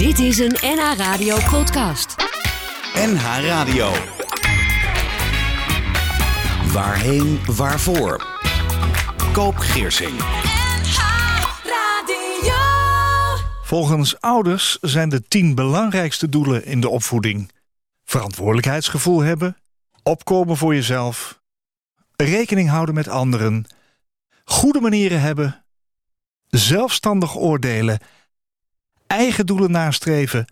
Dit is een NH Radio podcast. NH Radio. Waarheen, waarvoor? Koop Geersing. Volgens ouders zijn de tien belangrijkste doelen in de opvoeding: verantwoordelijkheidsgevoel hebben, opkomen voor jezelf, rekening houden met anderen, goede manieren hebben, zelfstandig oordelen, eigen doelen nastreven,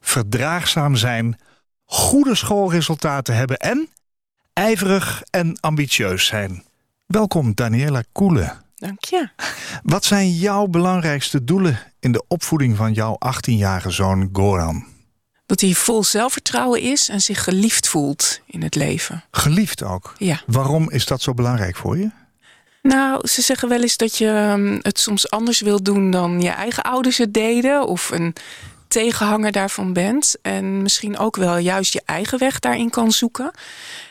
verdraagzaam zijn, goede schoolresultaten hebben en ijverig en ambitieus zijn. Welkom Daniela Koele. Dank je. Wat zijn jouw belangrijkste doelen in de opvoeding van jouw 18-jarige zoon Goran? Dat hij vol zelfvertrouwen is en zich geliefd voelt in het leven. Geliefd ook. Ja. Waarom is dat zo belangrijk voor je? Nou, ze zeggen wel eens dat je ehm, het soms anders wilt doen dan je eigen ouders het deden. Of een tegenhanger daarvan bent. En misschien ook wel juist je eigen weg daarin kan zoeken.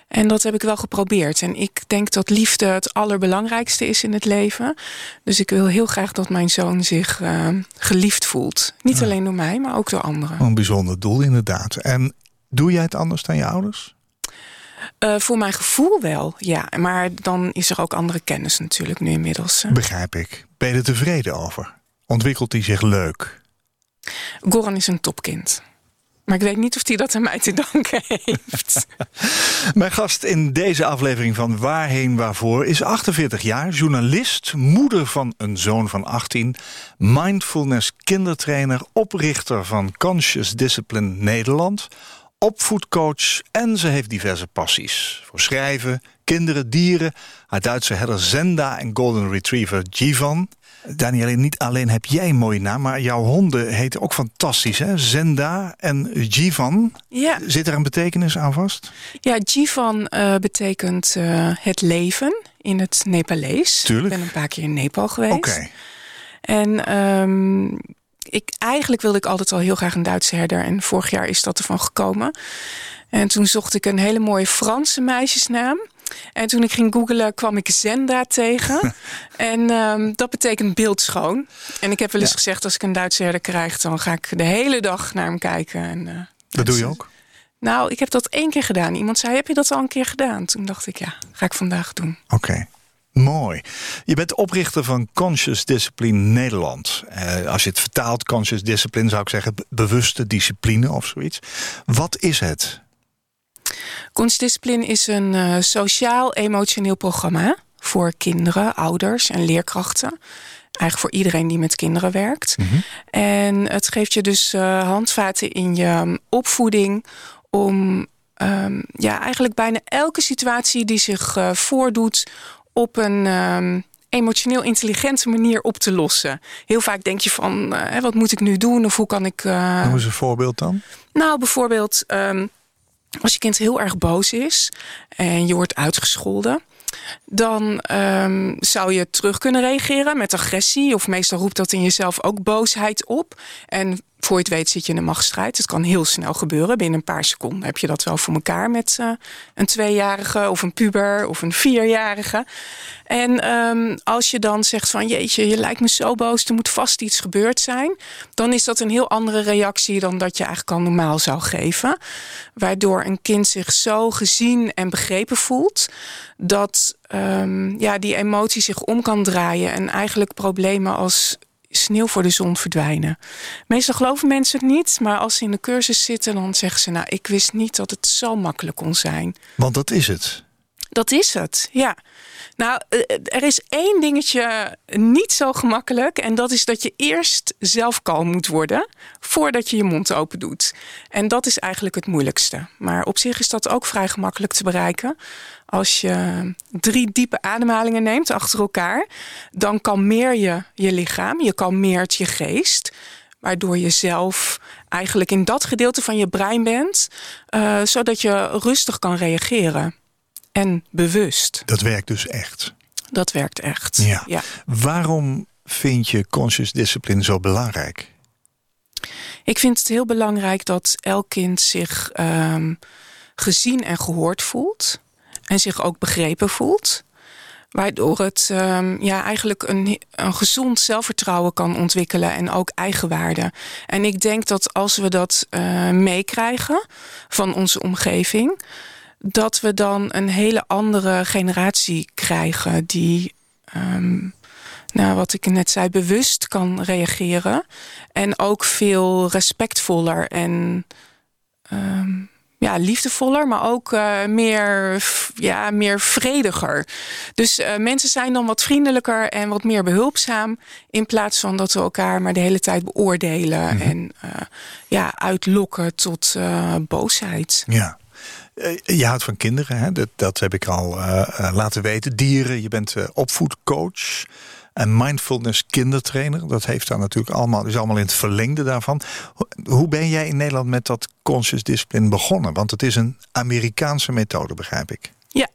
En dat heb ik wel geprobeerd. En ik denk dat liefde het allerbelangrijkste is in het leven. Dus ik wil heel graag dat mijn zoon zich uh, geliefd voelt. Niet alleen door mij, maar ook door anderen. Een bijzonder doel inderdaad. En doe jij het anders dan je ouders? Uh, voor mijn gevoel wel, ja. Maar dan is er ook andere kennis natuurlijk nu inmiddels. Begrijp ik. Ben je er tevreden over? Ontwikkelt hij zich leuk? Goran is een topkind. Maar ik weet niet of hij dat aan mij te danken heeft. Mijn gast in deze aflevering van Waarheen Waarvoor is 48 jaar, journalist, moeder van een zoon van 18, mindfulness kindertrainer, oprichter van Conscious Discipline Nederland, opvoedcoach en ze heeft diverse passies. Voor schrijven, kinderen, dieren, haar Duitse herder Zenda en golden retriever Jivan. Danielle, niet alleen heb jij een mooie naam, maar jouw honden heten ook fantastisch. Hè? Zenda en Jivan. Ja. Zit er een betekenis aan vast? Ja, Jivan uh, betekent uh, het leven in het Nepalees. Tuurlijk. Ik ben een paar keer in Nepal geweest. Oké. Okay. En um, ik, eigenlijk wilde ik altijd al heel graag een Duitse herder. En vorig jaar is dat ervan gekomen. En toen zocht ik een hele mooie Franse meisjesnaam. En toen ik ging googlen kwam ik Zenda tegen. en um, dat betekent beeldschoon. En ik heb wel eens ja. gezegd, als ik een Duitse herder krijg... dan ga ik de hele dag naar hem kijken. En, uh, dat doe je ook? Nou, ik heb dat één keer gedaan. Iemand zei, heb je dat al een keer gedaan? Toen dacht ik, ja, ga ik vandaag doen. Oké. Okay. Mooi. Je bent oprichter van Conscious Discipline Nederland. Uh, als je het vertaalt, Conscious Discipline, zou ik zeggen bewuste discipline of zoiets. Wat is het? Kunstdiscipline is een uh, sociaal-emotioneel programma voor kinderen, ouders en leerkrachten. Eigenlijk voor iedereen die met kinderen werkt. Mm -hmm. En het geeft je dus uh, handvaten in je opvoeding om um, ja, eigenlijk bijna elke situatie die zich uh, voordoet op een um, emotioneel intelligente manier op te lossen. Heel vaak denk je van, uh, wat moet ik nu doen? Of hoe kan ik... Uh... Noem eens een voorbeeld dan. Nou, bijvoorbeeld um, als je kind heel erg boos is en je wordt uitgescholden... dan um, zou je terug kunnen reageren met agressie. Of meestal roept dat in jezelf ook boosheid op. En voor je het weet zit je in een machtsstrijd. Het kan heel snel gebeuren. Binnen een paar seconden heb je dat wel voor elkaar met uh, een tweejarige of een puber of een vierjarige. En um, als je dan zegt van jeetje, je lijkt me zo boos, er moet vast iets gebeurd zijn. Dan is dat een heel andere reactie dan dat je eigenlijk al normaal zou geven. Waardoor een kind zich zo gezien en begrepen voelt. Dat um, ja, die emotie zich om kan draaien. En eigenlijk problemen als sneeuw voor de zon verdwijnen. Meestal geloven mensen het niet, maar als ze in de cursus zitten, dan zeggen ze: Nou, ik wist niet dat het zo makkelijk kon zijn. Want dat is het. Dat is het, ja. Nou, er is één dingetje niet zo gemakkelijk. En dat is dat je eerst zelf kalm moet worden. voordat je je mond open doet. En dat is eigenlijk het moeilijkste. Maar op zich is dat ook vrij gemakkelijk te bereiken. Als je drie diepe ademhalingen neemt achter elkaar. dan kalmeer je je lichaam. Je kalmeert je geest. Waardoor je zelf eigenlijk in dat gedeelte van je brein bent. Uh, zodat je rustig kan reageren en bewust. Dat werkt dus echt? Dat werkt echt, ja. ja. Waarom vind je conscious discipline zo belangrijk? Ik vind het heel belangrijk dat elk kind zich um, gezien en gehoord voelt. En zich ook begrepen voelt. Waardoor het um, ja, eigenlijk een, een gezond zelfvertrouwen kan ontwikkelen en ook eigenwaarde. En ik denk dat als we dat uh, meekrijgen van onze omgeving, dat we dan een hele andere generatie krijgen die. Um, nou, wat ik net zei, bewust kan reageren. En ook veel respectvoller en um, ja, liefdevoller, maar ook uh, meer, ja, meer vrediger. Dus uh, mensen zijn dan wat vriendelijker en wat meer behulpzaam. In plaats van dat we elkaar maar de hele tijd beoordelen mm -hmm. en uh, ja, uitlokken tot boosheid. Ja. Je houdt van kinderen, hè? Dat, dat heb ik al laten weten. Dieren, je bent opvoedcoach. En mindfulness kindertrainer, dat heeft daar natuurlijk allemaal, is allemaal in het verlengde daarvan. Hoe ben jij in Nederland met dat conscious discipline begonnen? Want het is een Amerikaanse methode, begrijp ik. Ja,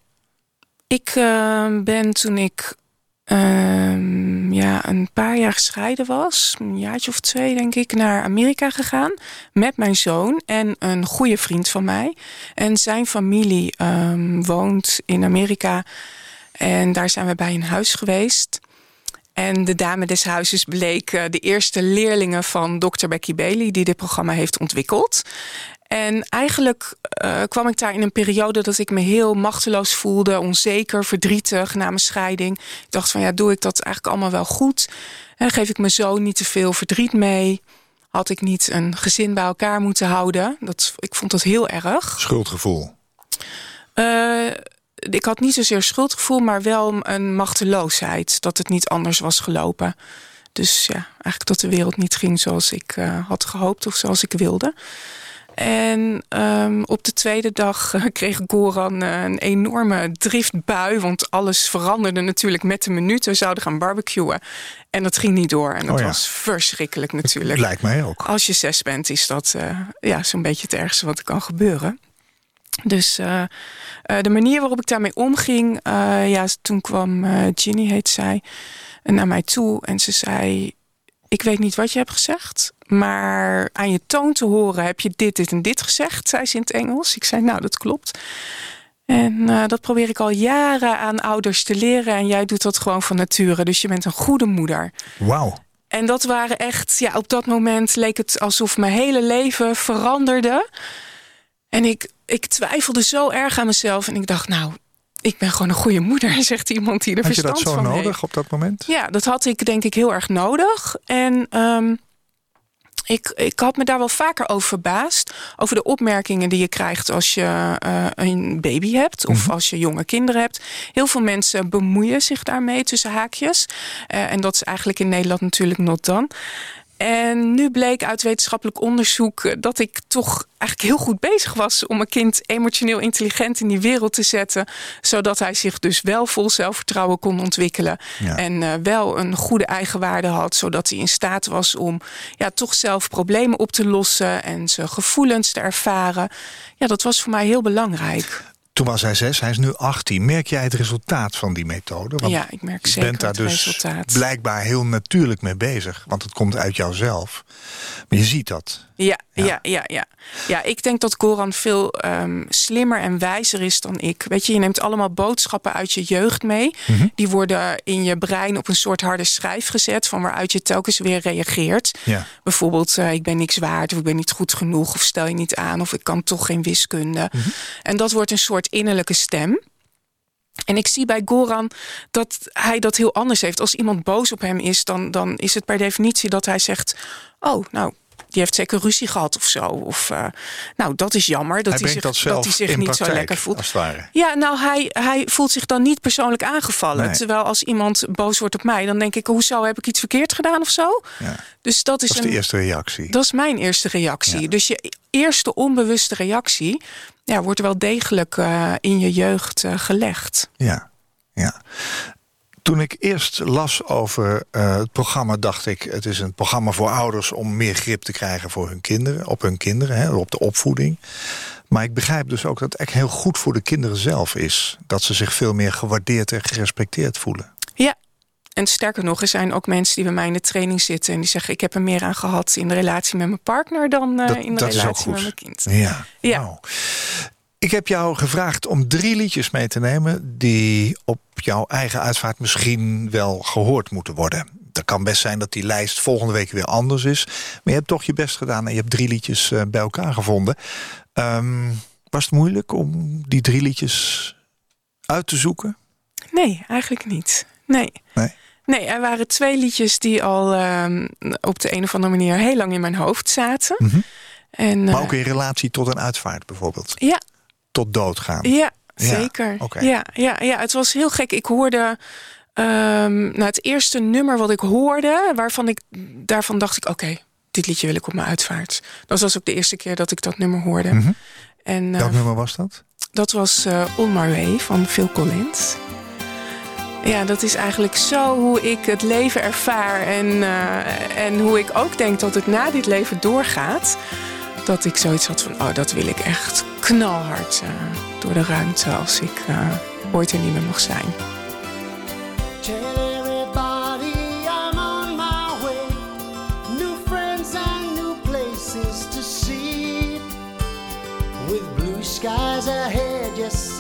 ik ben toen ik uh, ja, een paar jaar gescheiden was, een jaartje of twee denk ik, naar Amerika gegaan. Met mijn zoon en een goede vriend van mij. En zijn familie uh, woont in Amerika. En daar zijn we bij een huis geweest. En de dame des huizes bleek de eerste leerlingen van Dr. Becky Bailey... die dit programma heeft ontwikkeld. En eigenlijk uh, kwam ik daar in een periode dat ik me heel machteloos voelde... onzeker, verdrietig na mijn scheiding. Ik dacht van ja, doe ik dat eigenlijk allemaal wel goed? En geef ik mijn zoon niet te veel verdriet mee? Had ik niet een gezin bij elkaar moeten houden? Dat, ik vond dat heel erg. Schuldgevoel? Uh, ik had niet zozeer schuldgevoel, maar wel een machteloosheid. Dat het niet anders was gelopen. Dus ja, eigenlijk dat de wereld niet ging zoals ik uh, had gehoopt of zoals ik wilde. En um, op de tweede dag uh, kreeg Goran uh, een enorme driftbui. Want alles veranderde natuurlijk met de minuut. We zouden gaan barbecuen. En dat ging niet door. En dat oh ja. was verschrikkelijk natuurlijk. Het lijkt mij ook. Als je zes bent is dat ja, zo'n beetje het ergste wat er kan gebeuren. Dus uh, uh, de manier waarop ik daarmee omging... Uh, ja, toen kwam Ginny, heet zij, naar mij toe. En ze zei, ik weet niet wat je hebt gezegd... maar aan je toon te horen heb je dit, dit en dit gezegd... zei ze in het Engels. Ik zei, nou, dat klopt. En dat probeer ik al jaren aan ouders te leren. En jij doet dat gewoon van nature. Dus je bent een goede moeder. Wauw. En dat waren echt, ja, op dat moment leek het alsof mijn hele leven veranderde... En ik, ik twijfelde zo erg aan mezelf. En ik dacht, nou, ik ben gewoon een goede moeder, zegt iemand die er had verstand van heeft. Had je dat zo nodig op dat moment? Ja, dat had ik denk ik heel erg nodig. En um, ik, ik had me daar wel vaker over verbaasd. Over de opmerkingen die je krijgt als je uh, een baby hebt. Of mm -hmm. als je jonge kinderen hebt. Heel veel mensen bemoeien zich daarmee tussen haakjes. Uh, en dat is eigenlijk in Nederland natuurlijk not done. En nu bleek uit wetenschappelijk onderzoek dat ik toch eigenlijk heel goed bezig was om een kind emotioneel intelligent in die wereld te zetten. Zodat hij zich dus wel vol zelfvertrouwen kon ontwikkelen. Ja. En uh, wel een goede eigenwaarde had. Zodat hij in staat was om ja, toch zelf problemen op te lossen en zijn gevoelens te ervaren. Ja, dat was voor mij heel belangrijk. Toen was hij zes, hij is nu 18. Merk jij het resultaat van die methode? Want ja, ik merk zeker bent daar het dus resultaat. blijkbaar heel natuurlijk mee bezig. Want het komt uit jouzelf. Maar je ziet dat. Ja, ja, ja, ja. Ja, ja ik denk dat Goran veel um, slimmer en wijzer is dan ik. Weet je, je neemt allemaal boodschappen uit je jeugd mee. Mm -hmm. Die worden in je brein op een soort harde schijf gezet... van waaruit je telkens weer reageert. Ja. Bijvoorbeeld, uh, ik ben niks waard of ik ben niet goed genoeg... of stel je niet aan of ik kan toch geen wiskunde. Mm -hmm. En dat wordt een soort innerlijke stem... En ik zie bij Goran dat hij dat heel anders heeft. Als iemand boos op hem is, dan, dan is het per definitie dat hij zegt... oh, nou, die heeft zeker ruzie gehad of zo. Of, uh, nou, dat is jammer dat hij, hij zich, dat, dat hij zich niet praktijk, zo lekker voelt. Ja, nou, hij, hij voelt zich dan niet persoonlijk aangevallen. Nee. Terwijl als iemand boos wordt op mij, dan denk ik, hoezo heb ik iets verkeerd gedaan of zo? Ja. Dus dat is, dat is een, de eerste reactie. Dat is mijn eerste reactie. Ja. Dus je eerste onbewuste reactie ja, wordt wel degelijk uh, in je jeugd uh, gelegd. Ja, ja. Toen ik eerst las over uh, het programma, dacht ik... het is een programma voor ouders om meer grip te krijgen voor hun kinderen, op hun kinderen, hè, op de opvoeding. Maar ik begrijp dus ook dat het echt heel goed voor de kinderen zelf is. Dat ze zich veel meer gewaardeerd en gerespecteerd voelen. Ja, en sterker nog, er zijn ook mensen die bij mij in de training zitten... en die zeggen, ik heb er meer aan gehad in de relatie met mijn partner... dan uh, dat, in de relatie met mijn kind. Ja, ja. Nou. Ik heb jou gevraagd om drie liedjes mee te nemen... die op jouw eigen uitvaart misschien wel gehoord moeten worden. Het kan best zijn dat die lijst volgende week weer anders is. Maar je hebt toch je best gedaan en je hebt drie liedjes eh, bij elkaar gevonden. Ehm, was het moeilijk om die drie liedjes uit te zoeken? Nee, eigenlijk niet. Nee. Nee. Nee, er waren twee liedjes die al ehm, op de een of andere manier heel lang in mijn hoofd zaten. Mhm. En, Maar eh, ook in relatie tot een uitvaart bijvoorbeeld. ja, Tot doodgaan. ja, Ja, zeker. Ja, ja, ja, het was heel gek. Ik hoorde ehm, nou, het eerste nummer wat ik hoorde, waarvan ik daarvan dacht ik, oké, dit liedje wil ik op mijn uitvaart. Dat was ook de eerste keer dat ik dat nummer hoorde. Mhm. En eh, Welk nummer was dat? dat was eh, On My Way van Phil Collins. Ja, dat is eigenlijk zo hoe ik het leven ervaar. En, eh, en hoe ik ook denk dat het na dit leven doorgaat. Dat ik zoiets had van, oh, dat wil ik echt knalhard eh, door de ruimte als ik eh, ooit er niet meer mag zijn. With blue skies ahead, yes,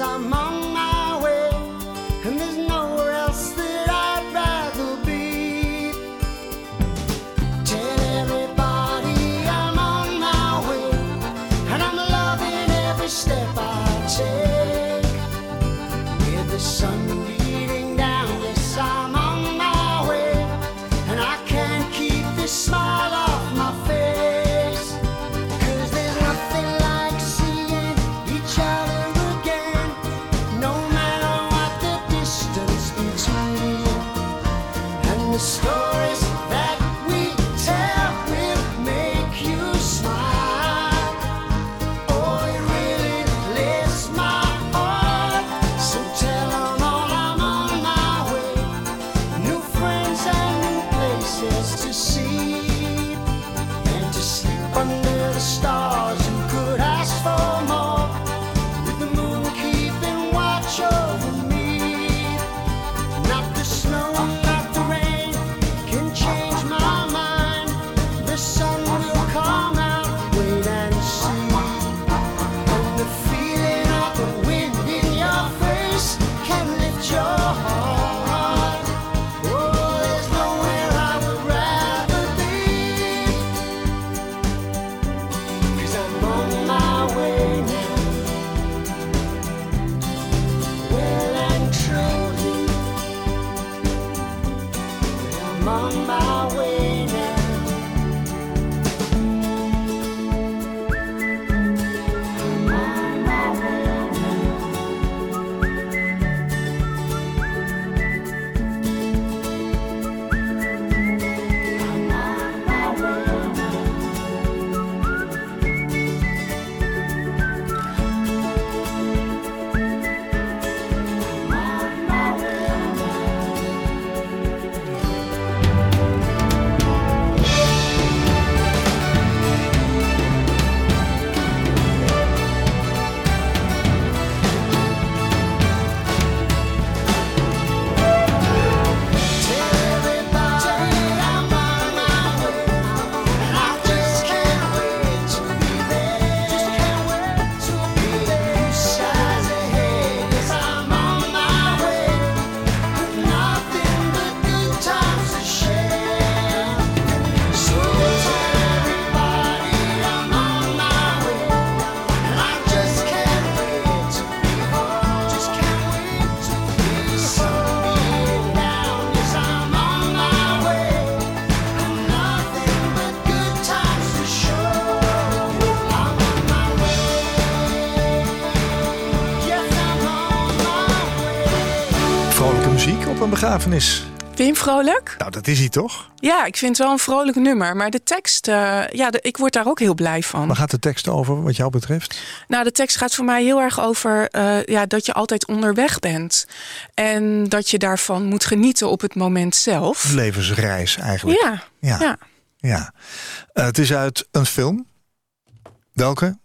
begrafenis. Wim Vrolijk? Nou, dat is hij toch? Ja, ik vind het wel een vrolijk nummer. Maar de tekst, eh, ja, de- ik word daar ook heel blij van. Waar gaat de tekst over wat jou betreft? Nou, de tekst gaat voor mij heel erg over eh, ja, dat je altijd onderweg bent. En dat je daarvan moet genieten op het moment zelf. Levensreis eigenlijk. Ja, Ja. ja. Ja. Eh, het is uit een film. Welke?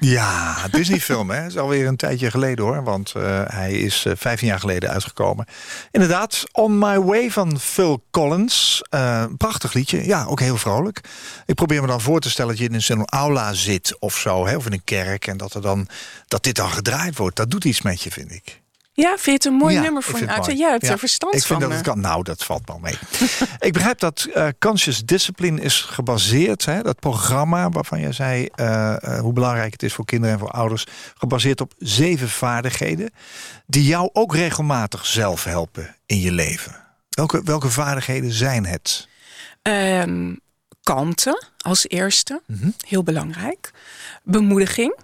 Ja, Disney-film, hè? is alweer een tijdje geleden hoor. Want eh, hij is uh, 15 jaar geleden uitgekomen. Inderdaad, On My Way van Phil Collins. Uh, prachtig liedje. Ja, ook heel vrolijk. Ik probeer me dan voor te stellen dat je in zo'n aula zit of zo. Hè? Of in een kerk. En dat, er dan, dat dit dan gedraaid wordt. Dat doet iets met je, vind ik. Ja, vind je het een mooi Ja, nummer ik voor een mooi. Ja, het Ja. er verstand Ik van. vind dat het eh. kan. Nou, dat valt wel mee. ik begrijp dat eh, Conscious Discipline is gebaseerd, hè, dat programma waarvan jij zei eh, hoe belangrijk het is voor kinderen en voor ouders, gebaseerd op zeven vaardigheden die jou ook regelmatig zelf helpen in je leven. Welke, welke vaardigheden zijn het? Ehm, kalmte als eerste, Mhm. heel belangrijk. Bemoediging,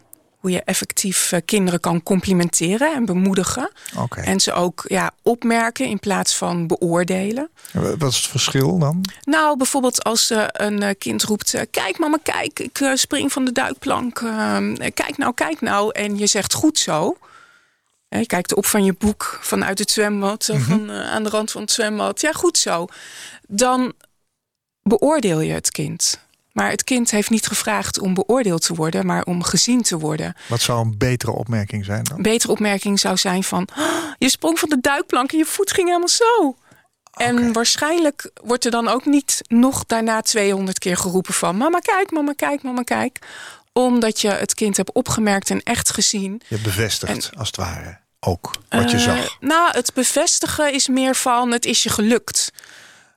hoe je effectief eh, kinderen kan complimenteren en bemoedigen. En ze ook ja, opmerken in plaats van beoordelen. Wat is het verschil dan? Nou, bijvoorbeeld als eh, een eh, kind roept... kijk mama, kijk, ik spring van de duikplank. Ehm, eh, kijk nou, kijk nou. En je zegt goed zo. Je kijkt op van je boek vanuit het zwembad. Mhm. van, aan de rand van het zwembad. Ja, goed zo. Dan beoordeel je het kind. Maar het kind heeft niet gevraagd om beoordeeld te worden... maar om gezien te worden. Wat zou een betere opmerking zijn dan? Een betere opmerking zou zijn van... "Oh, je sprong van de duikplank en je voet ging helemaal zo. En waarschijnlijk wordt er dan ook niet nog daarna 200 keer geroepen van... mama kijk, mama kijk, mama kijk. Omdat je het kind hebt opgemerkt en echt gezien. Je hebt bevestigd, als het ware, ook wat je Eh, zag. Nou, het bevestigen is meer van het is je gelukt.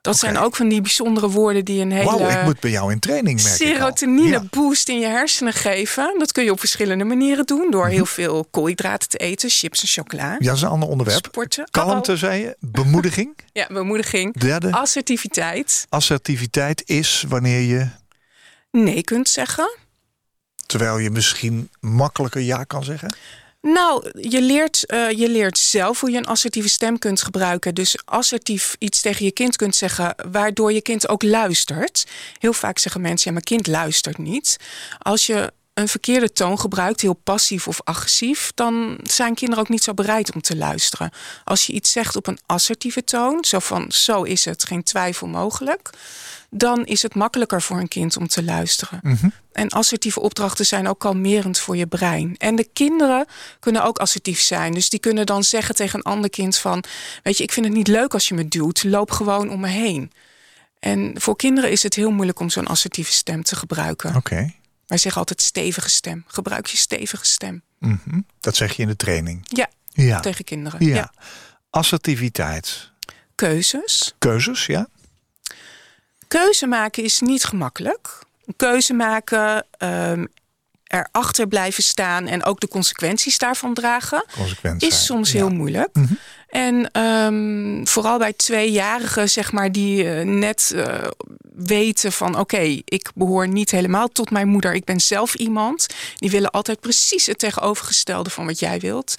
Dat zijn ook van die bijzondere woorden die een hele... Wauw, ik moet bij jou in training merken. serotonine boost in je hersenen geven. Dat kun je op verschillende manieren doen. Door heel veel koolhydraten te eten, chips en chocola. Ja, dat is een ander onderwerp. Sporten. Kalmte, Oh, zei je. Bemoediging. Ja, bemoediging. Derde, Assertiviteit. assertiviteit is wanneer je, Nee kunt zeggen. terwijl je misschien makkelijker ja kan zeggen. Nou, je leert, eh, je leert zelf hoe je een assertieve stem kunt gebruiken. Dus assertief iets tegen je kind kunt zeggen, waardoor je kind ook luistert. Heel vaak zeggen mensen, ja, mijn kind luistert niet. Als je een verkeerde toon gebruikt, heel passief of agressief, dan zijn kinderen ook niet zo bereid om te luisteren. Als je iets zegt op een assertieve toon, zo van zo is het, geen twijfel mogelijk, dan is het makkelijker voor een kind om te luisteren. En assertieve opdrachten zijn ook kalmerend voor je brein. En de kinderen kunnen ook assertief zijn. Dus die kunnen dan zeggen tegen een ander kind van... weet je, ik vind het niet leuk als je me duwt. Loop gewoon om me heen. En voor kinderen is het heel moeilijk om zo'n assertieve stem te gebruiken. Oké, Wij zeggen altijd stevige stem. Gebruik je stevige stem. Mhm. dat zeg je in de training. Ja, Ja. tegen kinderen. ja. Ja. Assertiviteit. Keuzes. Keuzes, ja. Keuze maken is niet gemakkelijk. Keuze maken, ehm erachter blijven staan... en ook de consequenties daarvan dragen... Is soms Ja. heel moeilijk. En ehm, vooral bij tweejarigen, zeg maar, die eh, net eh, weten van... oké, ik behoor niet helemaal tot mijn moeder. Ik ben zelf iemand. Die willen altijd precies het tegenovergestelde van wat jij wilt.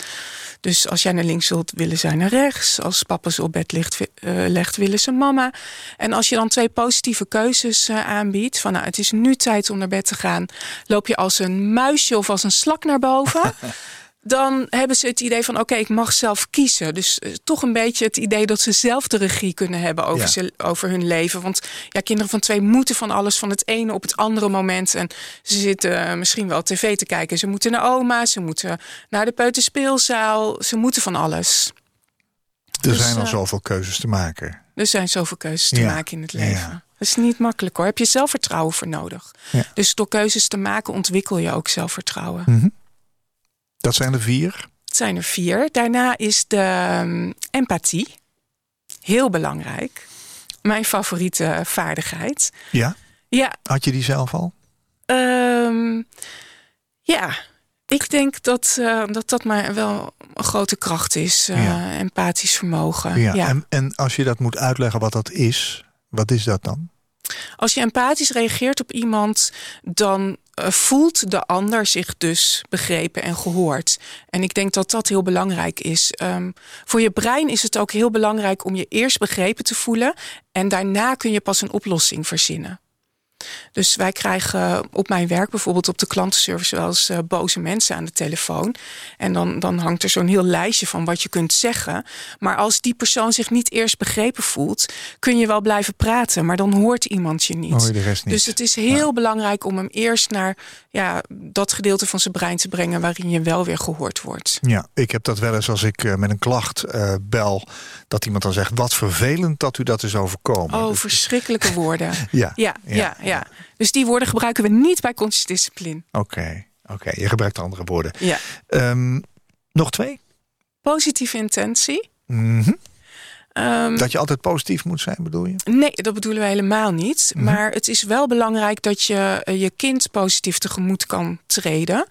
Dus als jij naar links wilt, willen zij naar rechts. Als papa ze op bed ligt, eh, legt, willen ze mama. En als je dan twee positieve keuzes aanbiedt... van nou, het is nu tijd om naar bed te gaan... loop je als een muisje of als een slak naar boven... dan hebben ze het idee van oké, ik mag zelf kiezen. Dus eh, toch een beetje het idee dat ze zelf de regie kunnen hebben over, Ja. ze, over hun leven. Want ja, kinderen van twee moeten van alles van het ene op het andere moment. En ze zitten eh, misschien wel tv te kijken. Ze moeten naar oma, ze moeten naar de peuterspeelzaal. Ze moeten van alles. Er Dus, zijn al eh, zoveel keuzes te maken. Er zijn zoveel keuzes te Ja, maken in het leven. ja. Dat is niet makkelijk hoor. Heb je zelfvertrouwen voor nodig. Dus door keuzes te maken ontwikkel je ook zelfvertrouwen. Mhm. Dat zijn er vier. Het zijn er vier. Daarna is de ehm, empathie. Heel belangrijk. Mijn favoriete vaardigheid. Ja, Ja, had je die zelf al? ehm, ja. ik denk dat, eh, dat dat maar wel een grote kracht is. Ja. Empathisch vermogen. Ja. Ja. En, en als je dat moet uitleggen wat dat is, wat is dat dan? Als je empathisch reageert op iemand, dan voelt de ander zich dus begrepen en gehoord. En ik denk dat dat heel belangrijk is. Ehm, voor je brein is het ook heel belangrijk om je eerst begrepen te voelen. En daarna kun je pas een oplossing verzinnen. Dus wij krijgen op mijn werk, bijvoorbeeld op de klantenservice, wel eens eh, boze mensen aan de telefoon. En dan, dan hangt er zo'n heel lijstje van wat je kunt zeggen. Maar als die persoon zich niet eerst begrepen voelt, kun je wel blijven praten, maar dan hoort iemand je niet. Hoor je de rest niet. Dus het is heel belangrijk om hem eerst naar ja, dat gedeelte van zijn brein te brengen waarin je wel weer gehoord wordt. Ja, ik heb dat wel eens als ik eh, met een klacht eh, bel, dat iemand dan zegt: Wat vervelend dat u dat is overkomen. Oh, Dat- verschrikkelijke woorden. Ja, Ja, ja, ja, ja, Dus die woorden gebruiken we niet bij conscious discipline. Oké, oké. je gebruikt andere woorden. Ja. Ehm, nog twee? Positieve intentie. Mhm. Ehm, Dat je altijd positief moet zijn, bedoel je? Nee, dat bedoelen we helemaal niet. Mhm. Maar het is wel belangrijk dat je eh, je kind positief tegemoet kan treden.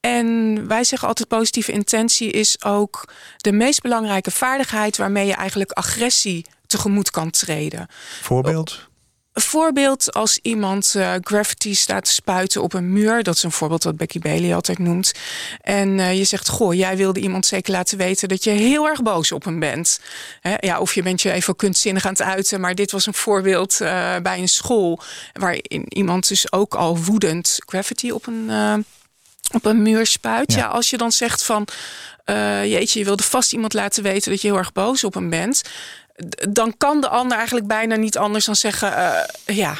En wij zeggen altijd positieve intentie is ook de meest belangrijke vaardigheid waarmee je eigenlijk agressie tegemoet kan treden. Voorbeeld? Een voorbeeld als iemand eh, graffiti staat te spuiten op een muur. Dat is een voorbeeld wat Becky Bailey altijd noemt. En eh, je zegt, goh, jij wilde iemand zeker laten weten... dat je heel erg boos op hem bent. Hè, ja, of je bent je even kunstzinnig aan het uiten. Maar dit was een voorbeeld eh, bij een school... waarin iemand dus ook al woedend graffiti op een... op een muur spuit. Ja. Ja. als je dan zegt van... jeetje, je wilde vast iemand laten weten dat je heel erg boos op hem bent... dan kan de ander eigenlijk bijna niet anders dan zeggen... eh, ja.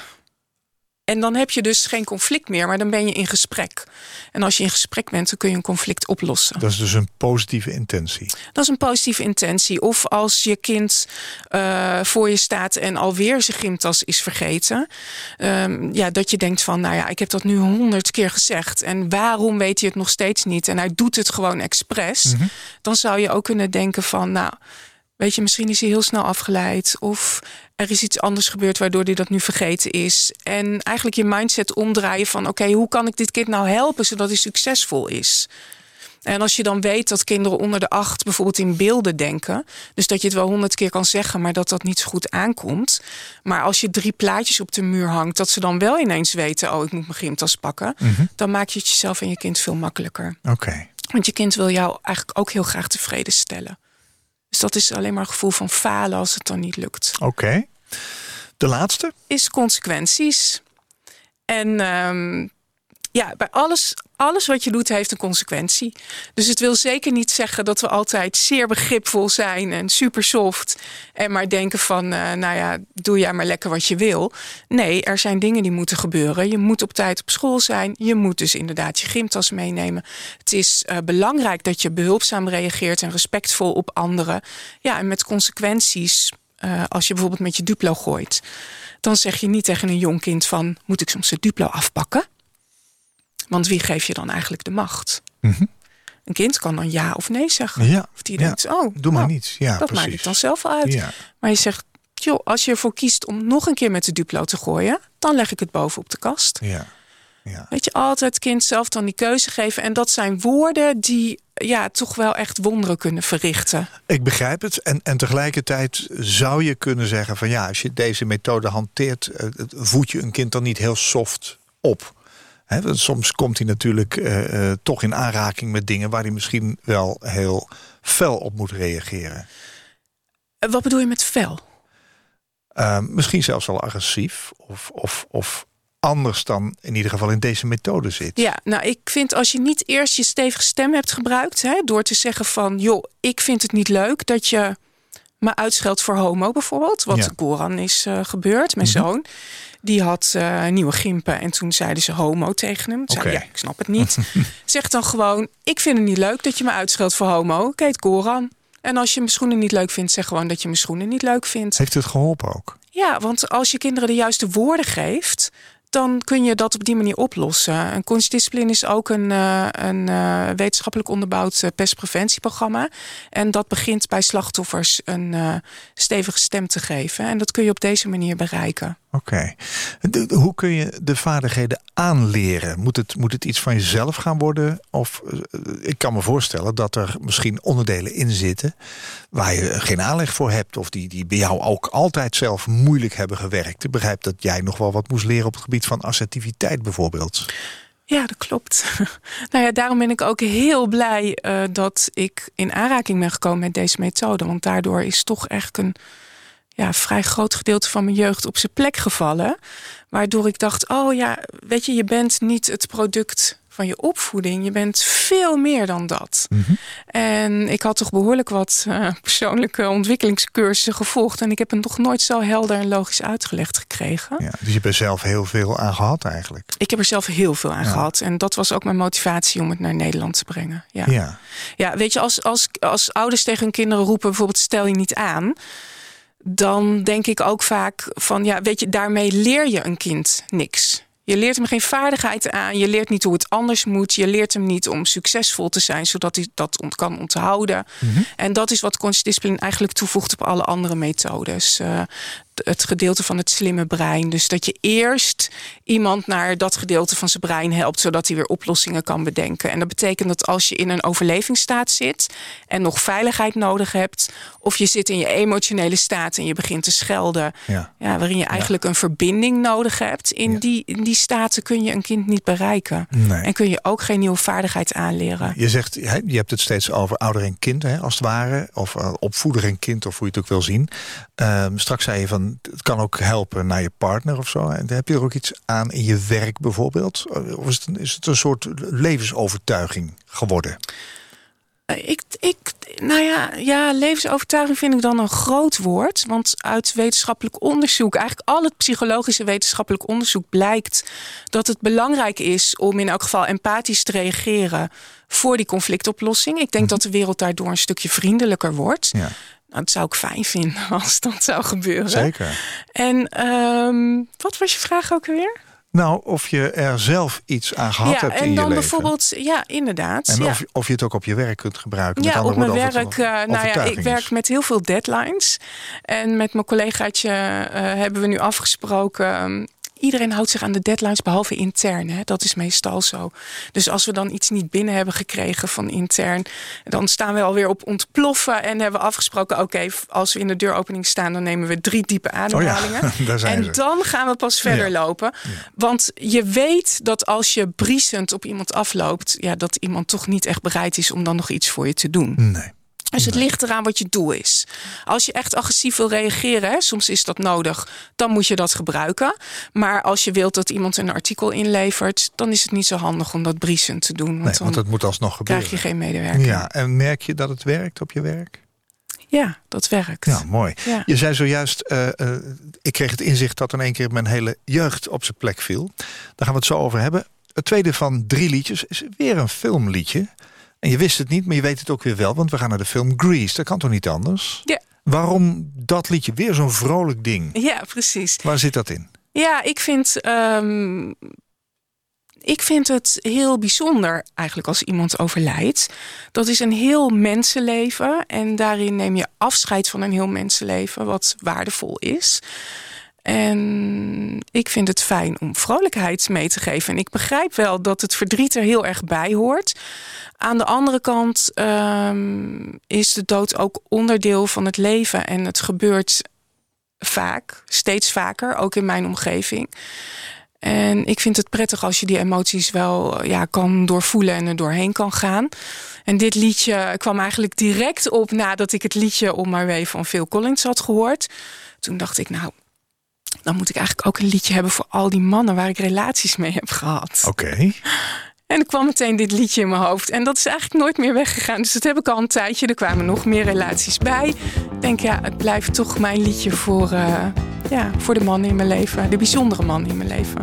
En dan heb je dus geen conflict meer, maar dan ben je in gesprek. En als je in gesprek bent, dan kun je een conflict oplossen. Dat is dus een positieve intentie. Dat is een positieve intentie. Of als je kind eh, voor je staat en alweer zijn gymtas is vergeten. Ehm, ja, dat je denkt van, nou ja, ik heb dat nu honderd keer gezegd. En waarom weet hij het nog steeds niet? En hij doet het gewoon expres. Dan zou je ook kunnen denken van, nou, weet je, misschien is hij heel snel afgeleid. Of er is iets anders gebeurd waardoor hij dat nu vergeten is. En eigenlijk je mindset omdraaien van, oké, hoe kan ik dit kind nou helpen zodat hij succesvol is? En als je dan weet dat kinderen onder de acht bijvoorbeeld in beelden denken. Dus dat je het wel honderd keer kan zeggen, maar dat dat niet zo goed aankomt. Maar als je drie plaatjes op de muur hangt, dat ze dan wel ineens weten: oh, ik moet mijn gymtas pakken. Dan maak je het jezelf en je kind veel makkelijker. Oké. Want je kind wil jou eigenlijk ook heel graag tevreden stellen. Dus dat is alleen maar een gevoel van falen als het dan niet lukt. Oké. De laatste? Is consequenties. En ehm, ja, bij alles, alles wat je doet heeft een consequentie. Dus het wil zeker niet zeggen dat we altijd zeer begripvol zijn en super soft. En maar denken van, eh, nou ja, doe jij maar lekker wat je wil. Nee, er zijn dingen die moeten gebeuren. Je moet op tijd op school zijn. Je moet dus inderdaad je gymtas meenemen. Het is eh, belangrijk dat je behulpzaam reageert en respectvol op anderen. Ja, en met consequenties. eh, als je bijvoorbeeld met je Duplo gooit, dan zeg je niet tegen een jong kind van: moet ik soms het Duplo afpakken? Want wie geeft je dan eigenlijk de macht? Mhm. Een kind kan dan ja of nee zeggen. Ja. Of die ja. denkt, oh, Doe maar nou, niets. Ja, dat precies. maakt het dan zelf wel uit. Ja. Maar je zegt, joh, als je ervoor kiest om nog een keer met de Duplo te gooien, dan leg ik het boven op de kast. Ja. Ja. Weet je, altijd het kind zelf dan die keuze geven. En dat zijn woorden die ja, toch wel echt wonderen kunnen verrichten. Ik begrijp het. En, en tegelijkertijd zou je kunnen zeggen van ja, als je deze methode hanteert, eh, voed je een kind dan niet heel soft op. Soms komt hij natuurlijk eh, eh, toch in aanraking met dingen waar hij misschien wel heel fel op moet reageren. Wat bedoel je met fel? Eh, misschien zelfs wel agressief of, of, of anders dan in ieder geval in deze methode zit. Ja, nou, ik vind als je niet eerst je stevige stem hebt gebruikt, hè, door te zeggen van, joh, ik vind het niet leuk dat je me uitscheldt voor homo bijvoorbeeld, wat Ja. Goran is eh, gebeurd, mijn zoon. Die had eh, nieuwe gimpen en toen zeiden ze homo tegen hem. Toen zei ja, ik snap het niet. zeg dan gewoon, ik vind het niet leuk dat je me uitscheldt voor homo. Ik heet Goran. En als je mijn schoenen niet leuk vindt, zeg gewoon dat je mijn schoenen niet leuk vindt. Heeft het geholpen ook? Ja, want als je kinderen de juiste woorden geeft, dan kun je dat op die manier oplossen. Een kunstdiscipline is ook een, eh, een eh, wetenschappelijk onderbouwd eh, pestpreventieprogramma. En dat begint bij slachtoffers een stevige stem te geven. En dat kun je op deze manier bereiken. Oké. Hoe kun je de vaardigheden aanleren? Moet het, moet het iets van jezelf gaan worden? Of eh, ik kan me voorstellen dat er misschien onderdelen in zitten waar je geen aanleg voor hebt, of die, die bij jou ook altijd zelf moeilijk hebben gewerkt. Ik begrijp dat jij nog wel wat moest leren op het gebied van assertiviteit bijvoorbeeld. Ja, dat klopt. nou ja, daarom ben ik ook heel blij eh, dat ik in aanraking ben gekomen met deze methode. Want daardoor is toch echt een ja, vrij groot gedeelte van mijn jeugd op zijn plek gevallen. Waardoor ik dacht, oh ja, weet je, je bent niet het product van je opvoeding. Je bent veel meer dan dat. En ik had toch behoorlijk wat eh, persoonlijke ontwikkelingscursussen gevolgd. En ik heb het nog nooit zo helder en logisch uitgelegd gekregen. Ja, dus je hebt er zelf heel veel aan gehad eigenlijk. Ik heb er zelf heel veel aan Ja. gehad. En dat was ook mijn motivatie om het naar Nederland te brengen. Ja, ja. Ja. weet je, als, als, als ouders tegen hun kinderen roepen... bijvoorbeeld stel je niet aan... dan denk ik ook vaak van... ja, weet je, daarmee leer je een kind niks. Je leert hem geen vaardigheid aan. Je leert niet hoe het anders moet. Je leert hem niet om succesvol te zijn... zodat hij dat ont- kan onthouden. En dat is wat conscious discipline eigenlijk toevoegt... op alle andere methodes. Eh, het gedeelte van het slimme brein. Dus dat je eerst iemand naar dat gedeelte van zijn brein helpt, zodat hij weer oplossingen kan bedenken. En dat betekent dat als je in een overlevingsstaat zit en nog veiligheid nodig hebt, of je zit in je emotionele staat en je begint te schelden, Ja. ja, waarin je eigenlijk een verbinding nodig hebt, in, Ja. die, in die staten kun je een kind niet bereiken. Nee. En kun je ook geen nieuwe vaardigheid aanleren. Je zegt, je hebt het steeds over ouder en kind, hè, als het ware. Of uh, opvoeder en kind, of hoe je het ook wil zien. Um, straks zei je van, het kan ook helpen naar je partner of zo. En heb je er ook iets aan in je werk bijvoorbeeld? Of is het is het een soort levensovertuiging geworden? Ik, ik, nou ja, ja, levensovertuiging vind ik dan een groot woord. Want uit wetenschappelijk onderzoek, eigenlijk al het psychologische wetenschappelijk onderzoek blijkt dat het belangrijk is om in elk geval empathisch te reageren voor die conflictoplossing. Ik denk dat de wereld daardoor een stukje vriendelijker wordt. Ja. Nou, dat zou ik fijn vinden als dat zou gebeuren. Zeker. En um, wat was je vraag ook weer? Nou, of je er zelf iets aan gehad ja, hebt en in dan je leven. bijvoorbeeld, ja, inderdaad. En ja. of, of je het ook op je werk kunt gebruiken. Ja, met op mijn werk. het Uh, een nou ja, ik werk is. met heel veel deadlines. En met mijn collegaatje uh, hebben we nu afgesproken. Iedereen houdt zich aan de deadlines, behalve intern. Hè? Dat is meestal zo. Dus als we dan iets niet binnen hebben gekregen van intern... dan staan we alweer op ontploffen en hebben we afgesproken... oké, okay, als we in de deuropening staan... dan nemen we drie diepe ademhalingen. Oh ja, zijn en ze. dan gaan we pas verder Ja. lopen. Want je weet dat als je briesend op iemand afloopt... Ja, dat iemand toch niet echt bereid is om dan nog iets voor je te doen. Nee. Dus het ligt eraan wat je doel is. Als je echt agressief wil reageren, hè, soms is dat nodig, dan moet je dat gebruiken. Maar als je wilt dat iemand een artikel inlevert, dan is het niet zo handig om dat briesend te doen. Want nee, want het moet alsnog gebeuren. krijg je geen medewerker. Ja, en merk je dat het werkt op je werk? Ja, dat werkt. Ja, mooi. Ja. Je zei zojuist, uh, uh, ik kreeg het inzicht dat in één keer mijn hele jeugd op zijn plek viel. Daar gaan we het zo over hebben. Het tweede van drie liedjes is weer een filmliedje. En je wist het niet, maar je weet het ook weer wel, want we gaan naar de film Grease. Dat kan toch niet anders? Ja. Waarom dat liedje? Weer zo'n vrolijk ding. Ja, precies. Waar zit dat in? Ja, ik vind, um, ik vind het heel bijzonder eigenlijk als iemand overlijdt. Dat is een heel mensenleven en daarin neem je afscheid van een heel mensenleven, wat waardevol is. En ik vind het fijn om vrolijkheid mee te geven. En ik begrijp wel dat het verdriet er heel erg bij hoort. Aan de andere kant um, is de dood ook onderdeel van het leven. En het gebeurt vaak, steeds vaker, ook in mijn omgeving. En ik vind het prettig als je die emoties wel ja, kan doorvoelen en er doorheen kan gaan. En dit liedje kwam eigenlijk direct op nadat ik het liedje On My Way van Phil Collins had gehoord. Toen dacht ik, nou, dan moet ik eigenlijk ook een liedje hebben voor al die mannen waar ik relaties mee heb gehad. Oké. Okay. En er kwam meteen dit liedje in mijn hoofd. En dat is eigenlijk nooit meer weggegaan. Dus dat heb ik al een tijdje. Er kwamen nog meer relaties bij. Ik denk, ja, het blijft toch mijn liedje voor, uh, ja, voor de man in mijn leven. De bijzondere man in mijn leven.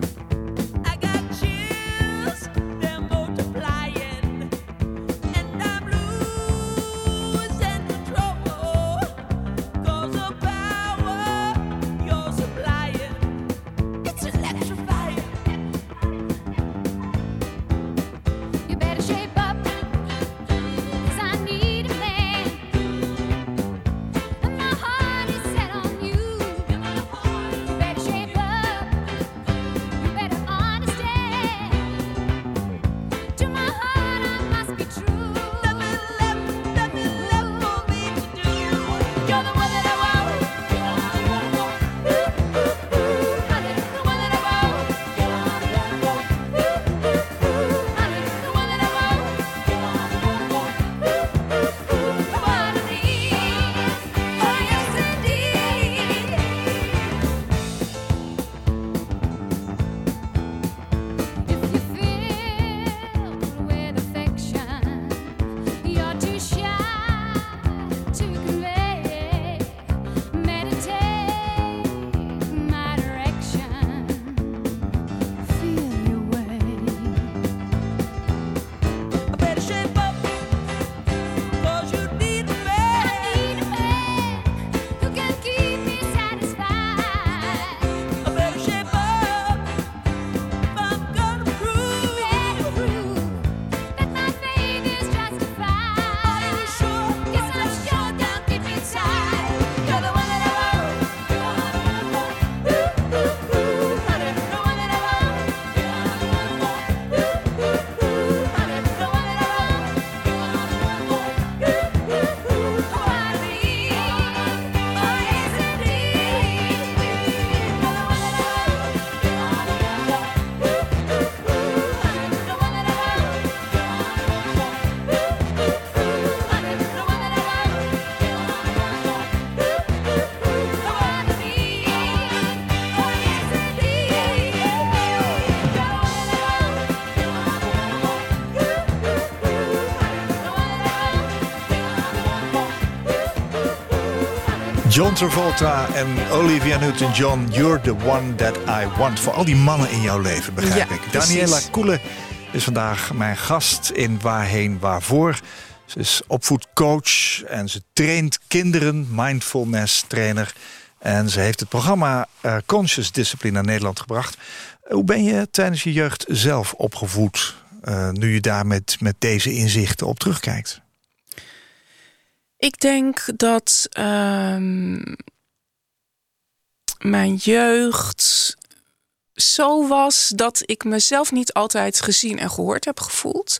John Travolta en Olivia Newton-John, You're the one that I want. Voor al die mannen in jouw leven, begrijp Ja, ik. Daniela Koele is vandaag mijn gast in Waarheen Waarvoor. Ze is opvoedcoach en ze traint kinderen, mindfulness trainer. En ze heeft het programma eh, Conscious Discipline naar Nederland gebracht. Hoe ben je tijdens je jeugd zelf opgevoed, eh, nu je daar met, met deze inzichten op terugkijkt? Ik denk dat ehm, mijn jeugd zo was dat ik mezelf niet altijd gezien en gehoord heb gevoeld.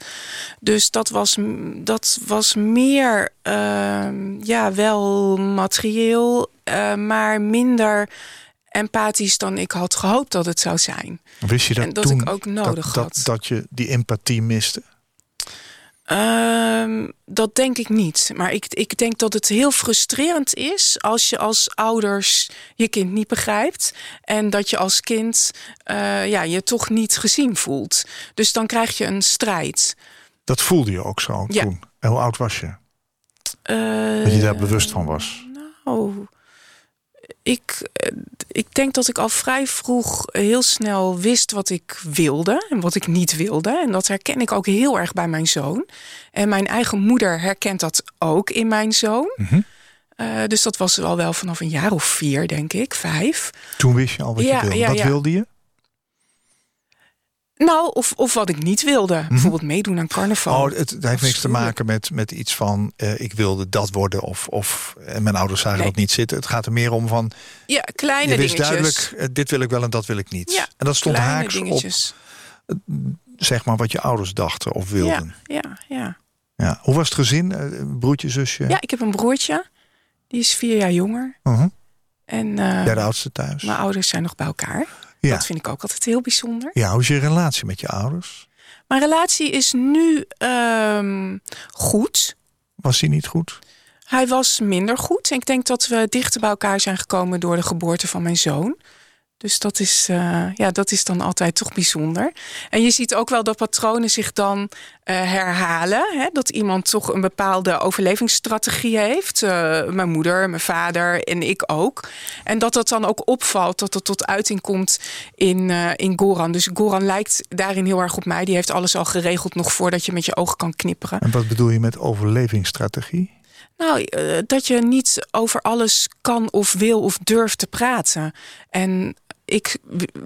Dus dat was, dat was meer ehm, ja, wel materieel, eh, maar minder empathisch dan ik had gehoopt dat het zou zijn. Wist je dat, En dat toen ik ook nodig dat, had. Dat, dat je die empathie miste? Ehm, dat denk ik niet. Maar ik, ik denk dat het heel frustrerend is als je als ouders je kind niet begrijpt. En dat je als kind eh, ja, je toch niet gezien voelt. Dus dan krijg je een strijd. Dat voelde je ook zo Ja. toen. En hoe oud was je? Eh, Dat je daar bewust van was? Nou, ik, eh, ik denk dat ik al vrij vroeg heel snel wist wat ik wilde en wat ik niet wilde. En dat herken ik ook heel erg bij mijn zoon. En mijn eigen moeder herkent dat ook in mijn zoon. Mhm. Eh, dus dat was al wel vanaf een jaar of vier, denk ik, vijf. Toen wist je al wat Ja, je wilde. ja, wat ja. wilde je? Nou, of, of wat ik niet wilde. Bijvoorbeeld meedoen aan carnaval. Mhm. Oh, het, het heeft niks te maken met, met iets van... eh, ik wilde dat worden of, of en mijn ouders zagen Nee. dat niet zitten. Het gaat er meer om van... ja, kleine dingetjes. duidelijk, eh, dit wil ik wel en dat wil ik niet. Ja, en dat stond haaks dingetjes. op zeg maar, wat je ouders dachten of Ja, wilden. ja, ja. Ja. Hoe was het gezin? Eh, broertje, zusje? ja, ik heb een broertje. Die is vier jaar jonger. Mhm. En eh, Jij de oudste thuis? mijn ouders zijn nog bij elkaar. Ja. Dat vind ik ook altijd heel bijzonder. ja, hoe is je relatie met je ouders? Mijn relatie is nu ehm, goed. Was die niet goed? Hij was minder goed. En ik denk dat we dichter bij elkaar zijn gekomen door de geboorte van mijn zoon. Dus dat is, eh, ja, dat is dan altijd toch bijzonder. En je ziet ook wel dat patronen zich dan eh, herhalen. Hè? Dat iemand toch een bepaalde overlevingsstrategie heeft. Eh, mijn moeder, mijn vader en ik ook. En dat dat dan ook opvalt, dat dat tot uiting komt in, in Goran. Dus Goran lijkt daarin heel erg op mij. Die heeft alles al geregeld nog voordat je met je ogen kan knipperen. En wat bedoel je met overlevingsstrategie? Nou, dat je niet over alles kan of wil of durft te praten. En ik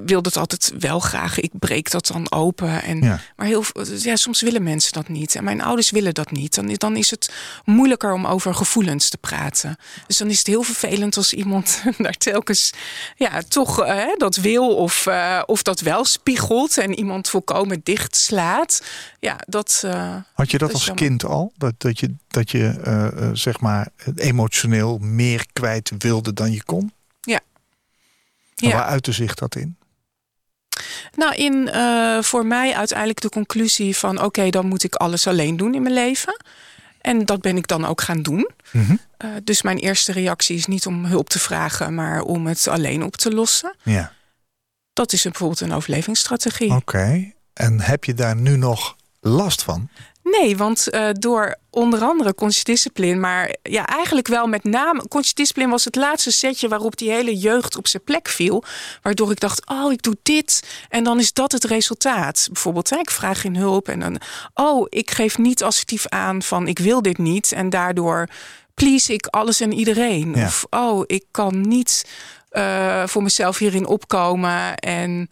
wil dat altijd wel graag. Ik breek dat dan open. En, Ja. Maar heel, ja, soms willen mensen dat niet. En mijn ouders willen dat niet. Dan, dan is het moeilijker om over gevoelens te praten. Dus dan is het heel vervelend als iemand daar telkens ja, toch eh, dat wil of, eh, of dat wel spiegelt. En iemand volkomen dicht slaat. Ja, dat. eh, Had je dat, als jammer. kind al? Dat, dat je, dat je zeg maar emotioneel meer kwijt wilde dan je kon? Ja. Waar uitte zich dat in? Nou, in eh, voor mij uiteindelijk de conclusie van: oké, dan moet ik alles alleen doen in mijn leven. En dat ben ik dan ook gaan doen. Mhm. Eh, dus mijn eerste reactie is niet om hulp te vragen, maar om het alleen op te lossen. Ja, Dat is bijvoorbeeld een overlevingsstrategie. oké. En heb je daar nu nog last van? Nee, want eh, door onder andere conscious discipline, maar ja, eigenlijk wel met name. Conscious discipline was het laatste setje waarop die hele jeugd op zijn plek viel. Waardoor ik dacht, oh, ik doe dit. En dan is dat het resultaat. Bijvoorbeeld, hè, ik vraag geen hulp. En dan, oh, ik geef niet assertief aan van ik wil dit niet. En daardoor please ik alles en iedereen. Ja. Of oh, ik kan niet eh, voor mezelf hierin opkomen. En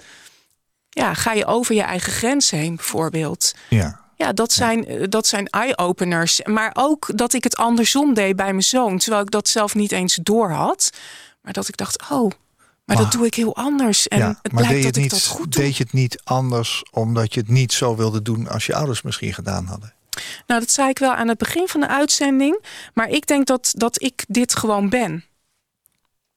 ja, ga je over je eigen grens heen, bijvoorbeeld. Ja. Ja, dat zijn, eh, dat zijn eye-openers. Maar ook dat ik het andersom deed bij mijn zoon. Terwijl ik dat zelf niet eens door had. Maar dat ik dacht, oh, maar dat doe ik heel anders. En ja. het maar blijkt deed je, dat het ik dat niet, goed doe. deed je het niet anders omdat je het niet zo wilde doen als je ouders misschien gedaan hadden? Nou, dat zei ik wel aan het begin van de uitzending. Maar ik denk dat, dat ik dit gewoon ben.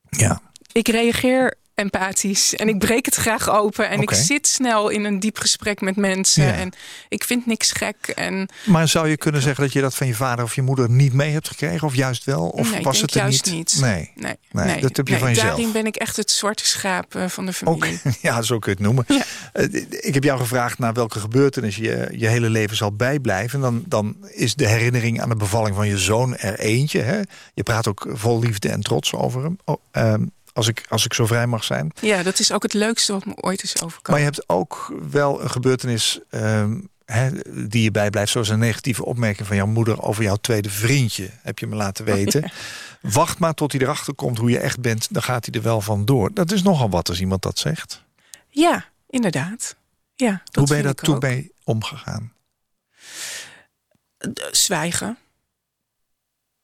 Ja. Ik reageer empathisch en ik breek het graag open en ik zit snel in een diep gesprek met mensen Ja. en ik vind niks gek en Maar zou je kunnen zeggen dat je dat van je vader of je moeder niet mee hebt gekregen? Of juist wel? Of nee, was het er juist niet? niet. Nee. nee, Nee, nee, dat heb je van jezelf. Daarin ben ik echt het zwarte schaap eh, van de Ook, familie. ja, zo kun je het noemen. Ja. Eh, Ik heb jou gevraagd naar welke gebeurtenis je je hele leven zal bijblijven. Dan, dan is de herinnering aan de bevalling van je zoon er eentje. Hè? Je praat ook vol liefde en trots over hem. Oh, ehm, als, ik, als ik zo vrij mag zijn. Ja, dat is ook het leukste wat me ooit is overkomen. Maar je hebt ook wel een gebeurtenis ehm, hè, die je bijblijft. Zoals een negatieve opmerking van jouw moeder over jouw tweede vriendje. Heb je me laten weten. Wacht maar tot hij erachter komt hoe je echt bent. Dan gaat hij er wel van door. Dat is nogal wat als iemand dat zegt. Ja, inderdaad. Ja, hoe ben je daar toen mee omgegaan? Zwijgen.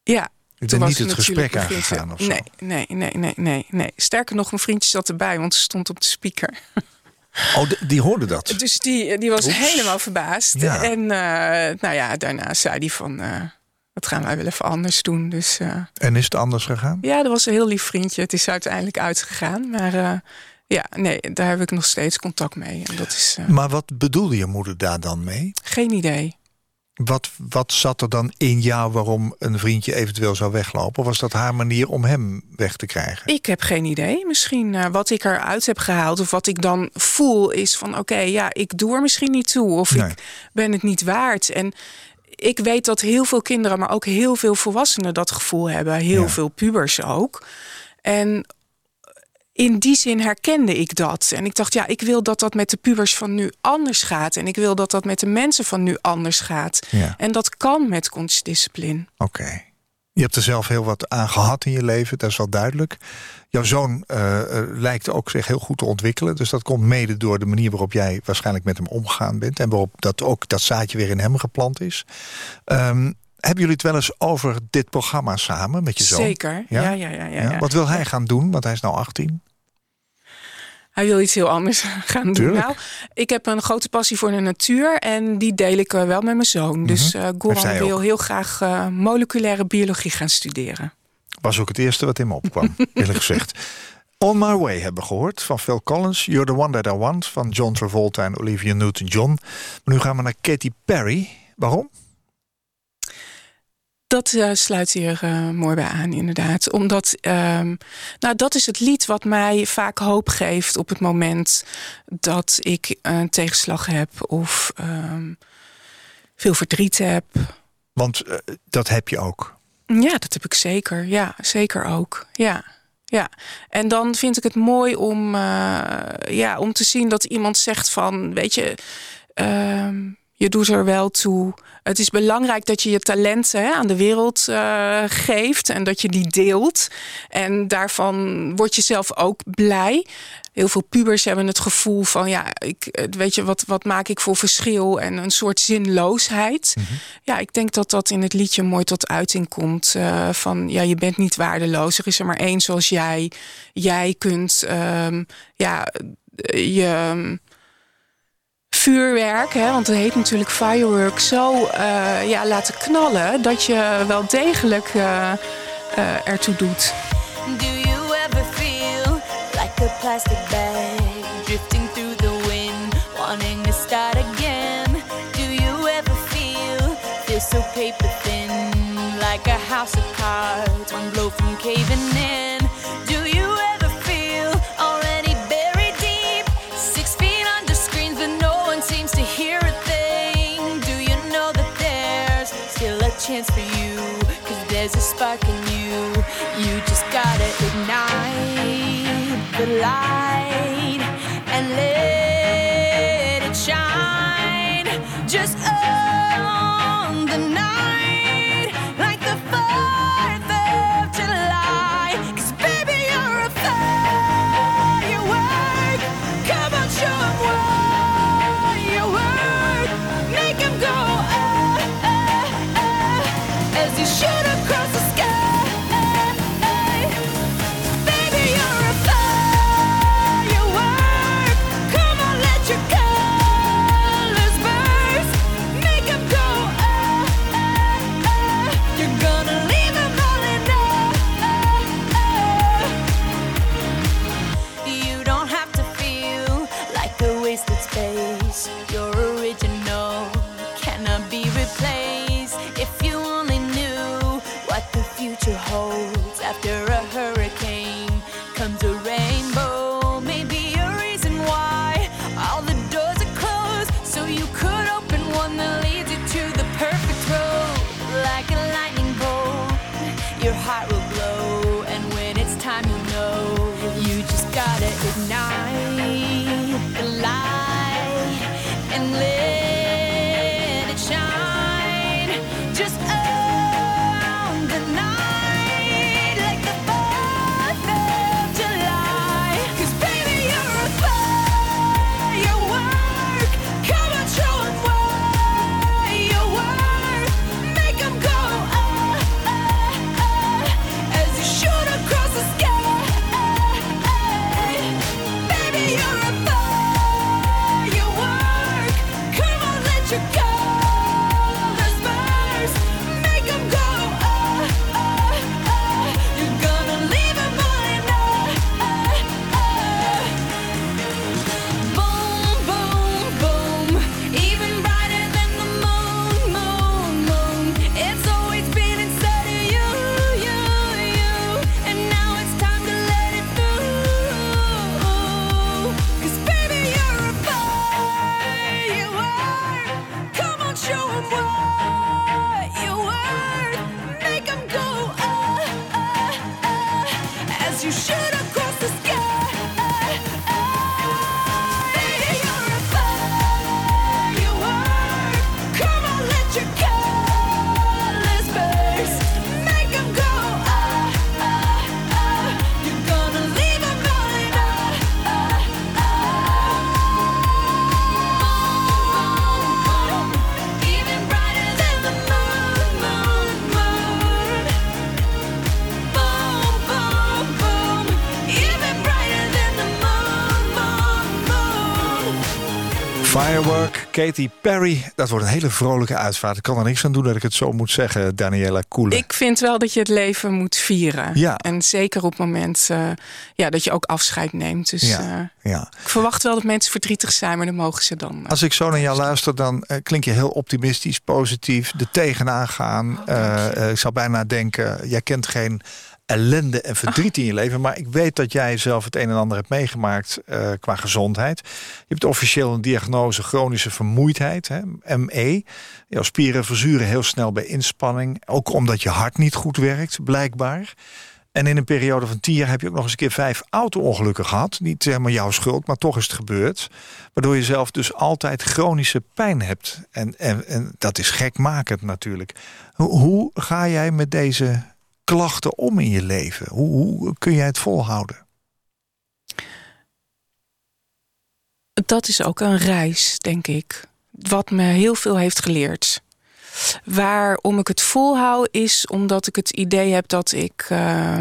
Ja, Ik ben was niet het gesprek aangegaan of zo. Nee, nee, nee, nee, nee, nee. Sterker nog, mijn vriendje zat erbij, want ze stond op de speaker. Oh, die hoorde dat. Dus die, die was Oeps. helemaal verbaasd. Ja. En eh, nou ja, daarna zei hij van, eh, dat gaan wij wel even anders doen. Dus eh, En is het anders gegaan? ja, dat was een heel lief vriendje. Het is uiteindelijk uitgegaan. Maar ja, nee, daar heb ik nog steeds contact mee. En dat is Maar wat bedoelde je moeder daar dan mee? geen idee. Wat, wat zat er dan in jou waarom een vriendje eventueel zou weglopen? Of was dat haar manier om hem weg te krijgen? Ik heb geen idee. Misschien eh, wat ik eruit heb gehaald of wat ik dan voel is van oké, ja, ik doe er misschien niet toe of Nee. ik ben het niet waard. En ik weet dat heel veel kinderen, maar ook heel veel volwassenen dat gevoel hebben. Heel Ja. veel pubers ook. En in die zin herkende ik dat. En ik dacht, ja, ik wil dat dat met de pubers van nu anders gaat. En ik wil dat dat met de mensen van nu anders gaat. Ja. En dat kan met kunstdiscipline. Oké. Je hebt er zelf heel wat aan gehad in je leven, dat is wel duidelijk. Jouw zoon eh, eh, lijkt ook zich heel goed te ontwikkelen. Dus dat komt mede door de manier waarop jij waarschijnlijk met hem omgegaan bent. En waarop dat ook dat zaadje weer in hem geplant is. Ehm, hebben jullie het wel eens over dit programma samen met je zoon? Zeker. Ja? Ja, ja, ja. ja, Ja? ja. Wat wil hij gaan doen? Want hij is nou 18. Hij wil iets heel anders gaan doen. Nou, ik heb een grote passie voor de natuur en die deel ik eh, wel met mijn zoon. Dus Mhm. Heeft Goran hij wil ook. heel graag eh, moleculaire biologie gaan studeren. Was ook het eerste wat in me opkwam, eerlijk gezegd. On My Way hebben we gehoord van Phil Collins. You're the One That I Want van John Travolta en Olivia Newton-John. Maar nu gaan we naar Katy Perry. Waarom? Dat eh, sluit hier eh, mooi bij aan, inderdaad. Omdat, ehm, nou, dat is het lied wat mij vaak hoop geeft op het moment dat ik een tegenslag heb of ehm, veel verdriet heb. Want eh, dat heb je ook. Ja, dat heb ik zeker. Ja, zeker ook. Ja. Ja, en dan vind ik het mooi om, ja, om te zien dat iemand zegt van, weet je, ehm, je doet er wel toe. Het is belangrijk dat je je talenten hè, aan de wereld eh, geeft en dat je die deelt. En daarvan word je zelf ook blij. Heel veel pubers hebben het gevoel van, ja, ik, eh, weet je, wat, wat maak ik voor verschil en een soort zinloosheid. Ja, ik denk dat dat in het liedje mooi tot uiting komt. eh, van, ja, je bent niet waardeloos. Er is er maar één zoals jij. Jij kunt, ehm, ja, je vuurwerk, hè, want het heet natuurlijk firework, zo eh, ja, laten knallen dat je wel degelijk eh, eh, ertoe doet. Do you ever feel like a plastic bag drifting through the wind, wanting to start again? Do you ever feel feel so paper thin, like a house of chance for you? Cause there's a spark in you. You just gotta ignite the light Katy Perry. Dat wordt een hele vrolijke uitvaart. Ik kan er niks aan doen dat ik het zo moet zeggen, Daniela Koelen. Ik vind wel dat je het leven moet vieren. Ja. En zeker op het moment eh, ja, dat je ook afscheid neemt. Dus Ja, eh, ja. ik verwacht wel dat mensen verdrietig zijn, maar dan mogen ze dan. eh, Als ik zo naar jou luister, dan klink je heel optimistisch, positief, er tegenaan gaan. Oh, ik zou bijna denken, jij kent geen ellende en verdriet in je leven. Maar ik weet dat jij zelf het een en ander hebt meegemaakt eh, qua gezondheid. Je hebt officieel een diagnose chronische vermoeidheid, hè, ME. Jouw spieren verzuren heel snel bij inspanning. Ook omdat je hart niet goed werkt, blijkbaar. En in een periode van tien jaar heb je ook nog eens een keer vijf auto-ongelukken gehad. Niet helemaal jouw schuld, maar toch is het gebeurd. Waardoor je zelf dus altijd chronische pijn hebt. En, en, en dat is gekmakend natuurlijk. Hoe, hoe ga jij met deze klachten om in je leven? Hoe, hoe kun jij het volhouden? Dat is ook een reis, denk ik. Wat me heel veel heeft geleerd. Waarom ik het volhoud is omdat ik het idee heb dat ik eh,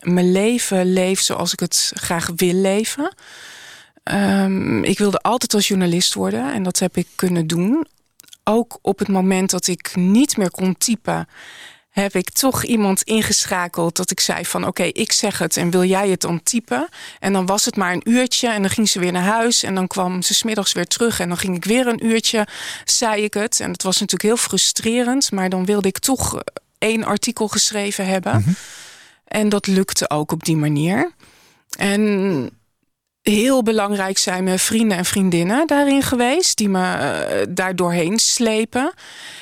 mijn leven leef zoals ik het graag wil leven. Ehm, ik wilde altijd als journalist worden en dat heb ik kunnen doen. Ook op het moment dat ik niet meer kon typen, heb ik toch iemand ingeschakeld dat ik zei van oké, ik zeg het en wil jij het dan typen? En dan was het maar een uurtje en dan ging ze weer naar huis en dan kwam ze smiddags weer terug en dan ging ik weer een uurtje, zei ik het. En het was natuurlijk heel frustrerend, maar dan wilde ik toch één artikel geschreven hebben. En dat lukte ook op die manier. En heel belangrijk zijn mijn vrienden en vriendinnen daarin geweest, die me eh, daar doorheen slepen.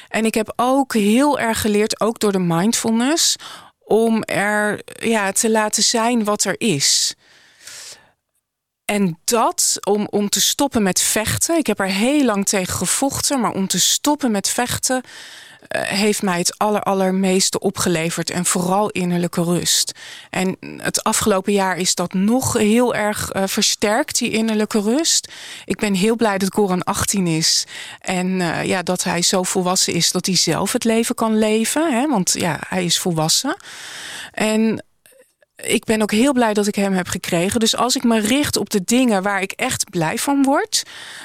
En ik heb ook heel erg geleerd, ook door de mindfulness, om er ja, te laten zijn wat er is. En dat om, om te stoppen met vechten. Ik heb er heel lang tegen gevochten, maar om te stoppen met vechten eh, heeft mij het aller, allermeeste opgeleverd. En vooral innerlijke rust. En het afgelopen jaar is dat nog heel erg eh, versterkt, die innerlijke rust. Ik ben heel blij dat Goran 18 is. En eh, ja, dat hij zo volwassen is dat hij zelf het leven kan leven. Hè? Want ja, hij is volwassen. En ik ben ook heel blij dat ik hem heb gekregen. Dus als ik me richt op de dingen waar ik echt blij van word,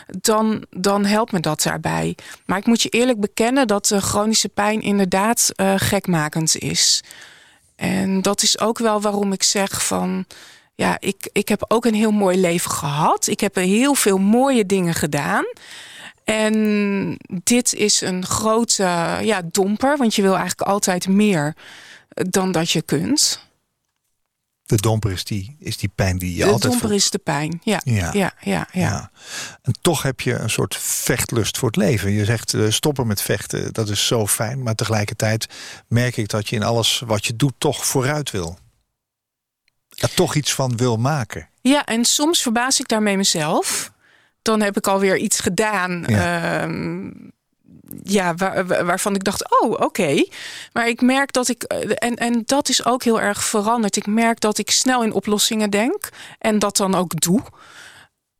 dan, dan helpt me dat daarbij. Maar ik moet je eerlijk bekennen dat de chronische pijn inderdaad uh, gekmakend is. En dat is ook wel waarom ik zeg van. Ja, ik, ik heb ook een heel mooi leven gehad. Ik heb heel veel mooie dingen gedaan. En dit is een grote ja, domper, want je wil eigenlijk altijd meer. dan dat je kunt. De domper is die, is die pijn die je de altijd domper voelt. is de pijn. Ja, Ja. ja, ja, ja. Ja. En toch heb je een soort vechtlust voor het leven. Je zegt eh, stoppen met vechten, dat is zo fijn. Maar tegelijkertijd merk ik dat je in alles wat je doet toch vooruit wil. Er toch iets van wil maken. Ja, en soms verbaas ik daarmee mezelf. Dan heb ik alweer iets gedaan. Ja. Ja, ja waar- waar- waarvan ik dacht, oh, oké. Maar ik merk dat ik, eh, en, en dat is ook heel erg veranderd. Ik merk dat ik snel in oplossingen denk en dat dan ook doe.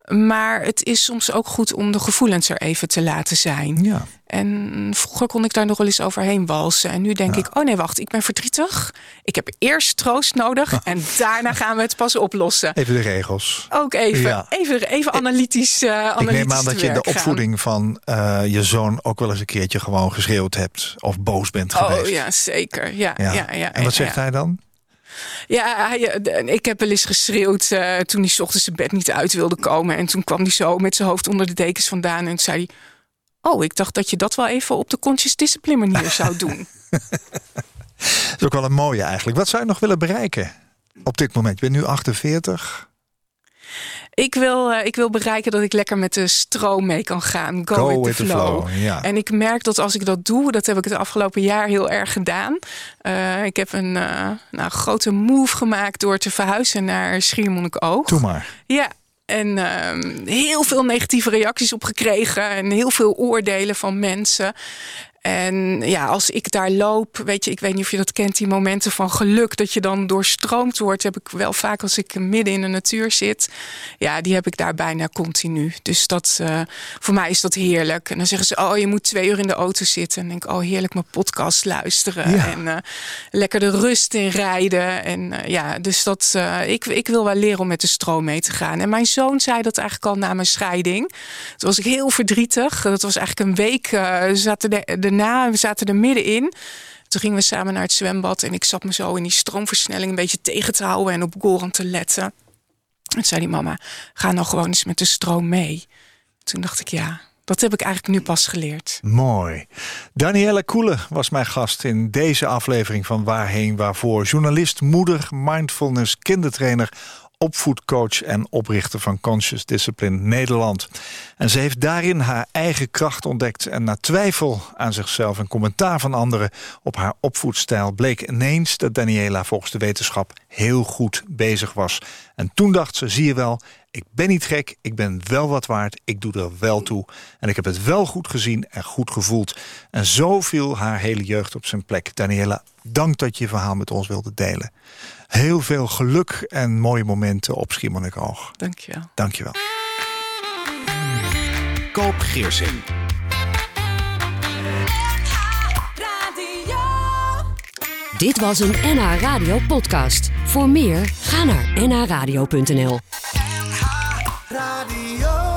Maar het is soms ook goed om de gevoelens er even te laten zijn. Ja. En vroeger kon ik daar nog wel eens overheen walsen. En nu denk ik, oh nee, wacht, ik ben verdrietig. Ik heb eerst troost nodig en daarna gaan we het pas oplossen. Even de regels. Ook even, Ja. even, even analytisch, analytisch Ik neem aan dat je in de gaan. opvoeding van eh, je zoon ook wel eens een keertje gewoon geschreeuwd hebt of boos bent geweest. Oh ja, zeker. Ja, ja. Ja, en wat zegt hij dan? Ja, hij, eh, ik heb wel eens geschreeuwd eh, toen hij 's ochtends zijn bed niet uit wilde komen. En toen kwam hij zo met zijn hoofd onder de dekens vandaan. En zei hij... Oh, ik dacht dat je dat wel even op de conscious discipline manier zou doen. Dat is ook wel een mooie eigenlijk. Wat zou je nog willen bereiken op dit moment? Je bent nu 48. Ik wil, eh, ik wil bereiken dat ik lekker met de stroom mee kan gaan. Go, with, the flow. Ja. En ik merk dat als ik dat doe, dat heb ik het afgelopen jaar heel erg gedaan. Eh, ik heb een eh, nou, grote move gemaakt door te verhuizen naar Schiermonnikoog. Doe maar. Ja. En ehm, heel veel negatieve reacties op gekregen. En heel veel oordelen van mensen. En ja, als ik daar loop, weet je, ik weet niet of je dat kent, die momenten van geluk, dat je dan doorstroomd wordt, heb ik wel vaak als ik midden in de natuur zit. Ja, die heb ik daar bijna continu. Dus dat, eh, voor mij is dat heerlijk. En dan zeggen ze, oh, je moet twee uur in de auto zitten. En denk ik, oh, heerlijk mijn podcast luisteren. Ja. En eh, lekker de rust in rijden. En eh, ja, dus dat, ik, ik wil wel leren om met de stroom mee te gaan. En mijn zoon zei dat eigenlijk al na mijn scheiding. Toen was ik heel verdrietig. Dat was eigenlijk een week. we zaten de, we zaten er middenin. Toen gingen we samen naar het zwembad. En ik zat me zo in die stroomversnelling een beetje tegen te houden. En op Goran te letten. En zei die mama, ga nou gewoon eens met de stroom mee. Toen dacht ik, ja, dat heb ik eigenlijk nu pas geleerd. Mooi. Danielle Koele was mijn gast in deze aflevering van Waarheen Waarvoor. Journalist, moeder, mindfulness, kindertrainer, opvoedcoach en oprichter van Conscious Discipline Nederland. En ze heeft daarin haar eigen kracht ontdekt en na twijfel aan zichzelf en commentaar van anderen op haar opvoedstijl bleek ineens dat Daniela volgens de wetenschap heel goed bezig was. En toen dacht ze, zie je wel, ik ben niet gek, ik ben wel wat waard, ik doe er wel toe. En ik heb het wel goed gezien en goed gevoeld. En zo viel haar hele jeugd op zijn plek. Daniela, dank dat je je verhaal met ons wilde delen. Heel veel geluk en mooie momenten op Schiermonnikoog. Dankjewel. Dank je wel. Koop Geersing. Dit was een NH Radio podcast. Voor meer, ga naar nhradio.nl. Radio.